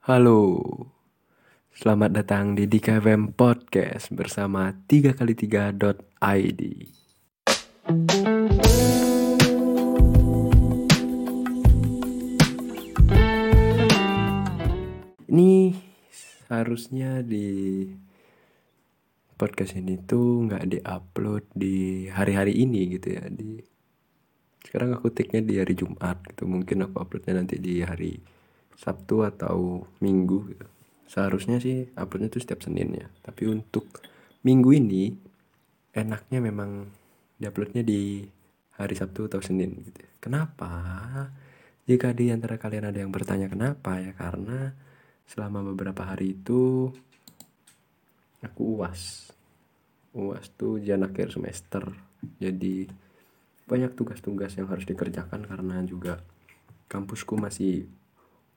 Halo, selamat datang di DKFM Podcast bersama 3x3.id Ini seharusnya di podcast ini tuh nggak diupload di hari-hari ini gitu ya. Di sekarang aku take-nya di hari Jumat gitu. Mungkin aku uploadnya nanti di hari Sabtu atau Minggu gitu. Seharusnya sih uploadnya tuh setiap Senin ya. Tapi untuk minggu ini enaknya memang diuploadnya di hari Sabtu atau Senin gitu. Kenapa? Jika di antara kalian ada yang bertanya kenapa ya karena selama beberapa hari itu aku uas. Uas tuh ujian akhir semester. Jadi banyak tugas-tugas yang harus dikerjakan karena juga kampusku masih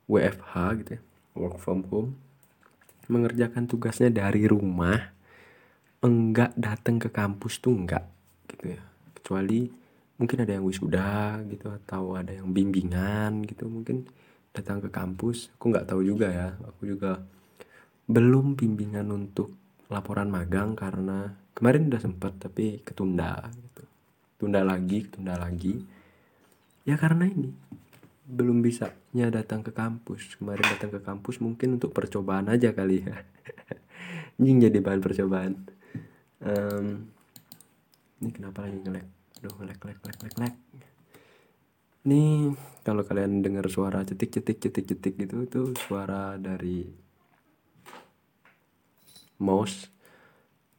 WFH gitu ya, work from home. Mengerjakan tugasnya dari rumah. Enggak datang ke kampus tuh enggak gitu ya. Kecuali mungkin ada yang wisuda gitu atau ada yang bimbingan gitu mungkin datang ke kampus aku nggak tahu juga ya aku juga belum bimbingan untuk laporan magang karena kemarin udah sempet tapi ketunda gitu tunda lagi tunda lagi ya karena ini belum bisanya datang ke kampus. Kemarin datang ke kampus mungkin untuk percobaan aja kali ya. Ini jadi bahan percobaan. Um, ini kenapa lagi ngelek aduh ngelek ngelek ngelek ngelek ngelek ini kalau kalian dengar suara cetik cetik cetik cetik gitu itu suara dari mouse.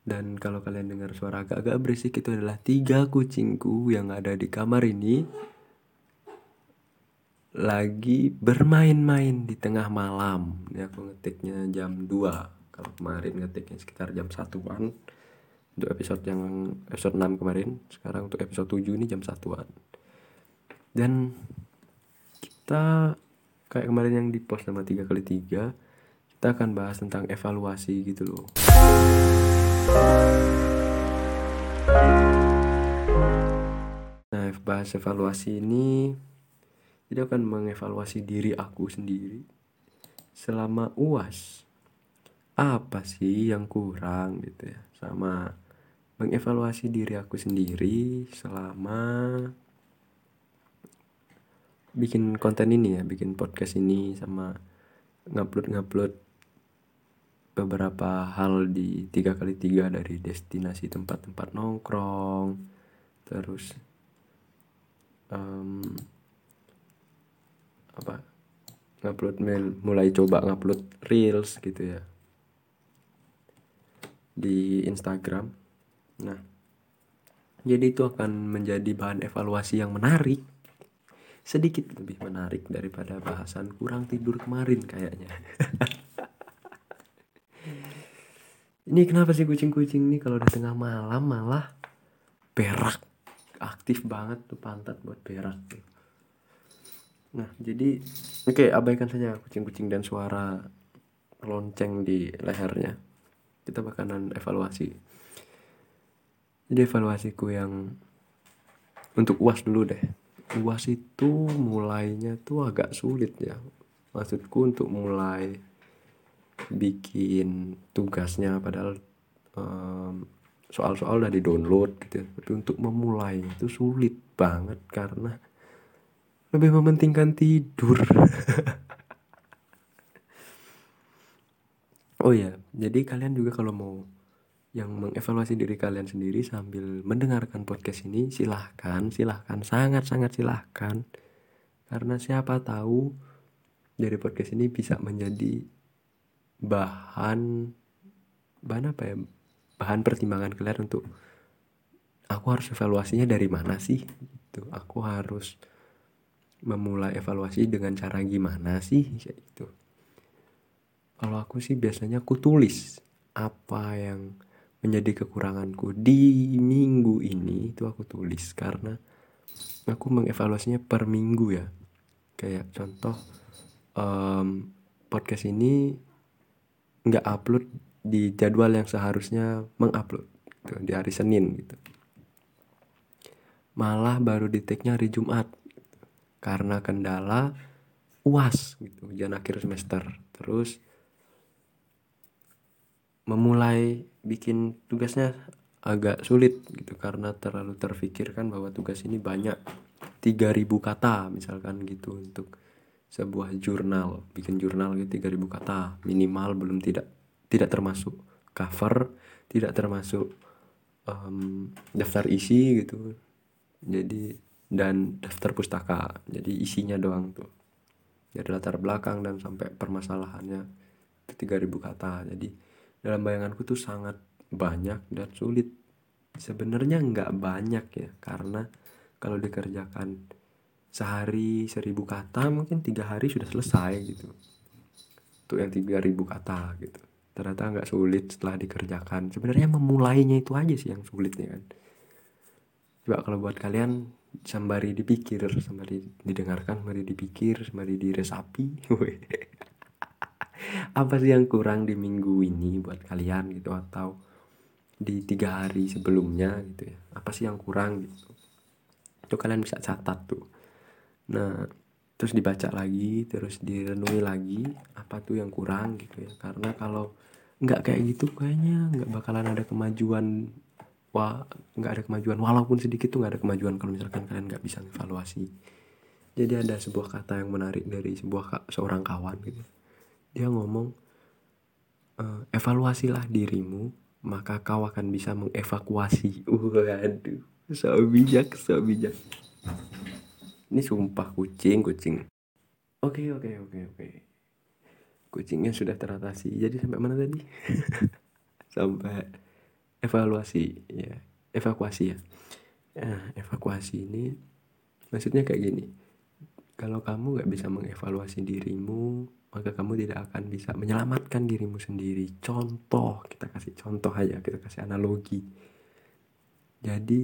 Dan kalau kalian dengar suara agak-agak berisik itu adalah tiga kucingku yang ada di kamar ini lagi bermain-main di tengah malam. Ini aku ngetiknya jam 2. Kalau kemarin ngetiknya sekitar jam satuan untuk episode yang episode 6 kemarin. Sekarang untuk episode 7 ini jam satuan. Dan kita kayak kemarin yang di post nama 3 kali 3 kita akan bahas tentang evaluasi gitu loh. Nah, bahas evaluasi ini jadi akan mengevaluasi diri aku sendiri selama UAS. Apa sih yang kurang gitu ya? Sama mengevaluasi diri aku sendiri selama bikin konten ini ya, bikin podcast ini sama ngupload-ngupload beberapa hal di tiga kali tiga dari destinasi tempat-tempat nongkrong terus um, ngupload mulai coba ngupload reels gitu ya. Di Instagram. Nah jadi itu akan menjadi bahan evaluasi yang menarik. Sedikit lebih menarik daripada bahasan kurang tidur kemarin kayaknya. Ini kenapa sih kucing-kucing ini kalau udah tengah malam malah berak? Aktif banget tuh pantat buat berak tuh. Nah jadi oke okay, abaikan saja kucing-kucing dan suara lonceng di lehernya. Kita bakalan evaluasi. Jadi evaluasiku yang untuk uas dulu deh. Uas itu mulainya tuh agak sulit ya. Maksudku untuk mulai bikin tugasnya padahal um, soal-soal udah di download gitu ya. tapi untuk memulai itu sulit banget karena lebih mementingkan tidur. Oh ya jadi kalian juga kalau mau yang mengevaluasi diri kalian sendiri sambil mendengarkan podcast ini silahkan silahkan sangat sangat silahkan. Karena siapa tahu dari podcast ini bisa menjadi bahan bahan apa ya? Bahan pertimbangan kalian untuk aku harus evaluasinya dari mana sih? Gitu. Aku harus memulai evaluasi dengan cara gimana sih? Kayak gitu. Kalau aku sih biasanya aku tulis apa yang menjadi kekuranganku di minggu ini itu aku tulis. Karena aku mengevaluasinya per minggu ya. Kayak contoh um, podcast ini nggak upload di jadwal yang seharusnya mengupload gitu, di hari Senin gitu. Malah baru di take-nya hari Jumat. Karena kendala uas gitu ujian akhir semester. Terus memulai bikin tugasnya agak sulit gitu karena terlalu terfikirkan bahwa tugas ini banyak 3000 kata misalkan gitu untuk sebuah jurnal bikin jurnal gitu 3000 kata. Minimal belum tidak tidak termasuk cover tidak termasuk um, daftar isi gitu. Jadi dan daftar pustaka. Jadi isinya doang tuh. Dari latar belakang dan sampai permasalahannya itu 3000 kata. Jadi dalam bayanganku tuh sangat banyak dan sulit. Sebenarnya nggak banyak ya karena kalau dikerjakan sehari seribu kata mungkin tiga hari sudah selesai gitu. Untuk yang tiga ribu kata gitu. Ternyata nggak sulit setelah dikerjakan. Sebenarnya memulainya itu aja sih yang sulit nih kan. Coba kalau buat kalian sembari dipikir sembari didengarkan sembari dipikir sembari diresapi. Apa sih yang kurang di minggu ini buat kalian gitu? Atau di tiga hari sebelumnya gitu ya? Apa sih yang kurang gitu? Itu kalian bisa catat tuh. Nah terus dibaca lagi terus direnungi lagi apa tuh yang kurang gitu ya? Karena kalau nggak kayak gitu kayaknya nggak bakalan ada kemajuan wah nggak ada kemajuan. Walaupun sedikit tuh nggak ada kemajuan kalau misalkan kalian nggak bisa evaluasi jadi ada sebuah kata yang menarik dari sebuah seorang kawan gitu. Dia ngomong e, evaluasilah dirimu maka kau akan bisa mengevakuasi. Waduh so bijak so bijak. Ini sumpah kucing kucing. Oke okay, oke okay, oke okay, oke. Kucingnya sudah teratasi. Jadi sampai mana tadi? Sampai evaluasi ya evakuasi ya nah, evakuasi ini maksudnya kayak gini kalau kamu nggak bisa mengevaluasi dirimu maka kamu tidak akan bisa menyelamatkan dirimu sendiri. Contoh, kita kasih contoh aja, kita kasih analogi. Jadi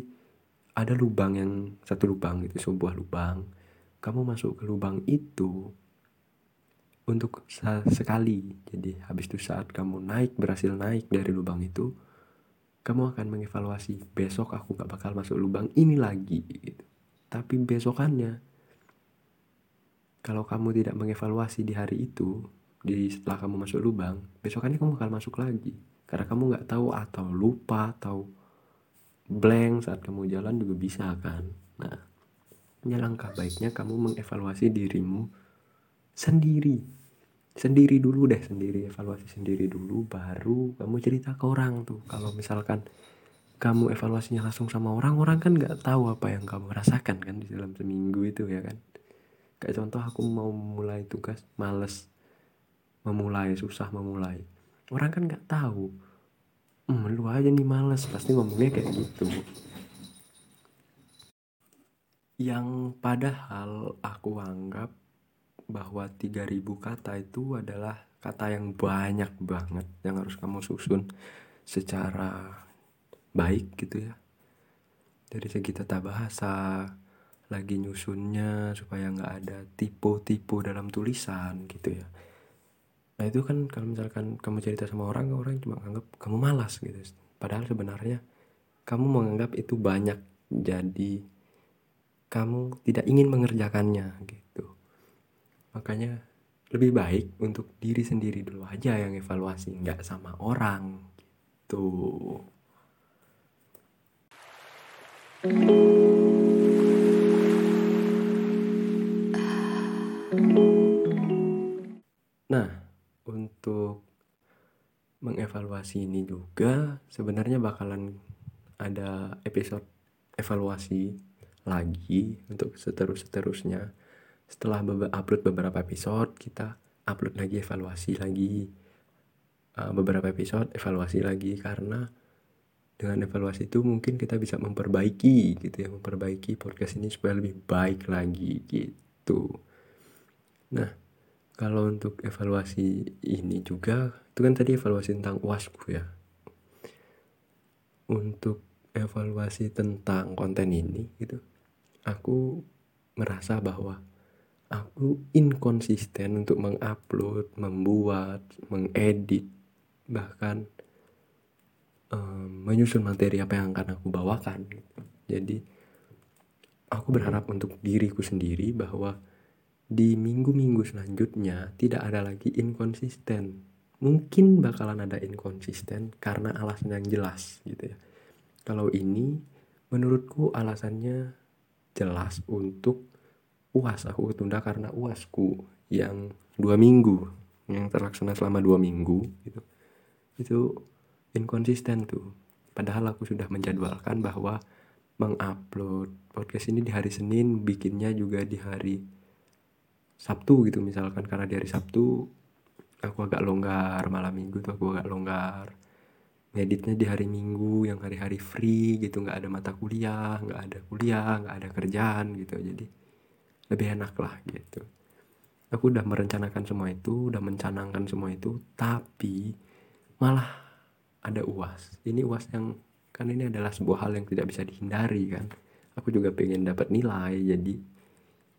ada lubang yang satu lubang itu sebuah lubang. Kamu masuk ke lubang itu untuk sekali. Jadi habis itu saat kamu naik berhasil naik dari lubang itu, kamu akan mengevaluasi besok aku gak bakal masuk lubang ini lagi gitu. Tapi besokannya kalau kamu tidak mengevaluasi di hari itu di setelah kamu masuk lubang besokannya kamu bakal masuk lagi. Karena kamu nggak tahu atau lupa atau blank saat kamu jalan juga bisa kan. Nah ini langkah baiknya kamu mengevaluasi dirimu sendiri sendiri dulu deh sendiri evaluasi sendiri dulu baru kamu cerita ke orang tuh. Kalau misalkan kamu evaluasinya langsung sama orang orang kan nggak tahu apa yang kamu rasakan kan di dalam seminggu itu ya kan? Kayak contoh aku mau mulai tugas males. Memulai susah memulai. Orang kan nggak tahu. Hmm, lu aja nih males pasti ngomongnya kayak gitu. Yang padahal aku anggap bahwa 3000 kata itu adalah kata yang banyak banget yang harus kamu susun secara baik gitu ya. Dari segi tata bahasa lagi nyusunnya supaya nggak ada tipu-tipu dalam tulisan gitu ya. Nah itu kan kalau misalkan kamu cerita sama orang orang cuma anggap kamu malas gitu. Padahal sebenarnya kamu menganggap itu banyak. Jadi kamu tidak ingin mengerjakannya gitu makanya lebih baik untuk diri sendiri dulu aja yang evaluasi nggak sama orang gitu Nah, untuk mengevaluasi ini juga sebenarnya bakalan ada episode evaluasi lagi untuk seterus-seterusnya. Setelah upload beberapa episode, kita upload lagi evaluasi lagi. Uh, beberapa episode evaluasi lagi karena dengan evaluasi itu mungkin kita bisa memperbaiki gitu ya, memperbaiki podcast ini supaya lebih baik lagi gitu. Nah, kalau untuk evaluasi ini juga itu kan tadi evaluasi tentang uasku ya untuk evaluasi tentang konten ini gitu aku merasa bahwa aku inkonsisten untuk mengupload membuat mengedit bahkan um, menyusun materi apa yang akan aku bawakan gitu. jadi aku berharap untuk diriku sendiri bahwa di minggu-minggu selanjutnya tidak ada lagi inkonsisten mungkin bakalan ada inkonsisten karena alasan yang jelas gitu ya kalau ini menurutku alasannya jelas untuk uas. Aku ketunda karena uasku yang dua minggu yang terlaksana selama dua minggu gitu. Itu inkonsisten tuh. Padahal aku sudah menjadwalkan bahwa mengupload podcast ini di hari Senin bikinnya juga di hari Sabtu gitu misalkan. Karena di hari Sabtu aku agak longgar malam minggu tuh aku agak longgar. Ngeditnya di hari minggu yang hari-hari free gitu. Nggak ada mata kuliah nggak ada kuliah nggak ada kerjaan gitu. Jadi lebih enak lah gitu. Aku udah merencanakan semua itu udah mencanangkan semua itu tapi malah ada uas. Ini uas yang kan ini adalah sebuah hal yang tidak bisa dihindari kan. Aku juga pengen dapat nilai jadi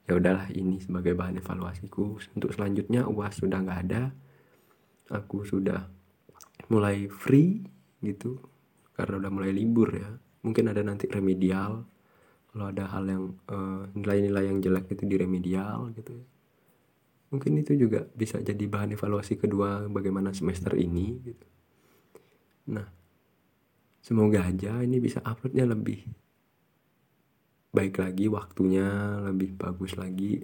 ya udahlah ini sebagai bahan evaluasiku. Untuk selanjutnya uas sudah nggak ada. Aku sudah mulai free gitu. Karena udah mulai libur ya. Mungkin ada nanti remedial kalau ada hal yang nilai nilai-nilai yang jelek itu di remedial gitu ya. Mungkin itu juga bisa jadi bahan evaluasi kedua bagaimana semester ini gitu. Nah semoga aja ini bisa uploadnya lebih baik lagi waktunya lebih bagus lagi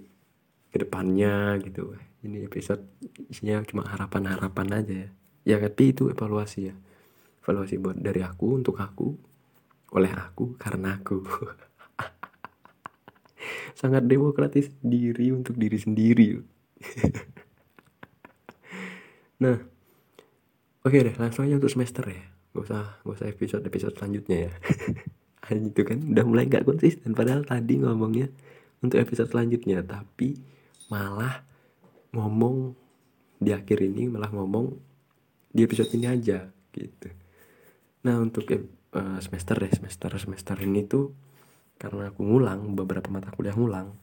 ke depannya gitu. Ini episode isinya cuma harapan-harapan aja ya. Ya tapi itu evaluasi ya. Evaluasi buat dari aku untuk aku oleh aku karena aku sangat demokratis diri untuk diri sendiri. Nah oke deh langsung aja untuk semester ya. Gak usah gak usah episode episode selanjutnya ya. Itu kan udah mulai nggak konsisten. Padahal tadi ngomongnya untuk episode selanjutnya tapi malah ngomong di akhir ini malah ngomong di episode ini aja gitu. Nah untuk uh, semester deh semester semester ini tuh karena aku ngulang beberapa mata kuliah ngulang.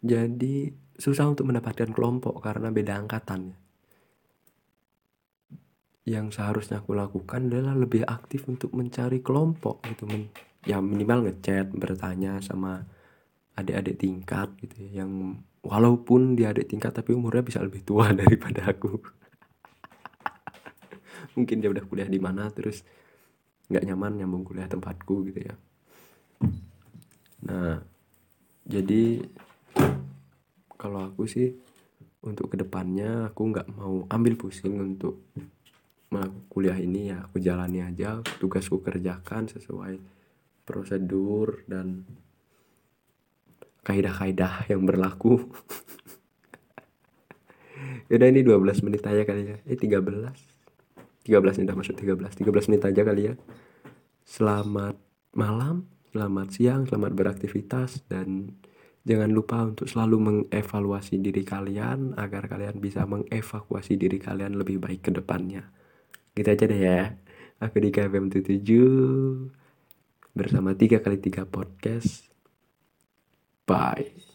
Jadi susah untuk mendapatkan kelompok karena beda angkatan yang seharusnya aku lakukan adalah lebih aktif untuk mencari kelompok gitu men ya minimal ngechat bertanya sama adik-adik tingkat gitu ya, yang walaupun dia adik tingkat tapi umurnya bisa lebih tua daripada aku. Mungkin dia udah kuliah di mana terus nggak nyaman nyambung kuliah tempatku gitu ya nah jadi kalau aku sih untuk ke depannya aku nggak mau ambil pusing untuk kuliah ini ya. Aku jalani aja tugasku kerjakan sesuai prosedur dan kaidah-kaidah yang berlaku. Yaudah ini 12 menit aja kali ya. Eh 13 13 nih udah masuk 13 13 menit aja kali ya. Selamat malam Selamat siang Selamat beraktivitas Dan jangan lupa untuk selalu mengevaluasi diri kalian Agar kalian bisa mengevakuasi diri kalian lebih baik ke depannya. Gitu aja deh ya. Aku di KFM 77 Bersama 3 kali 3 podcast. Bye.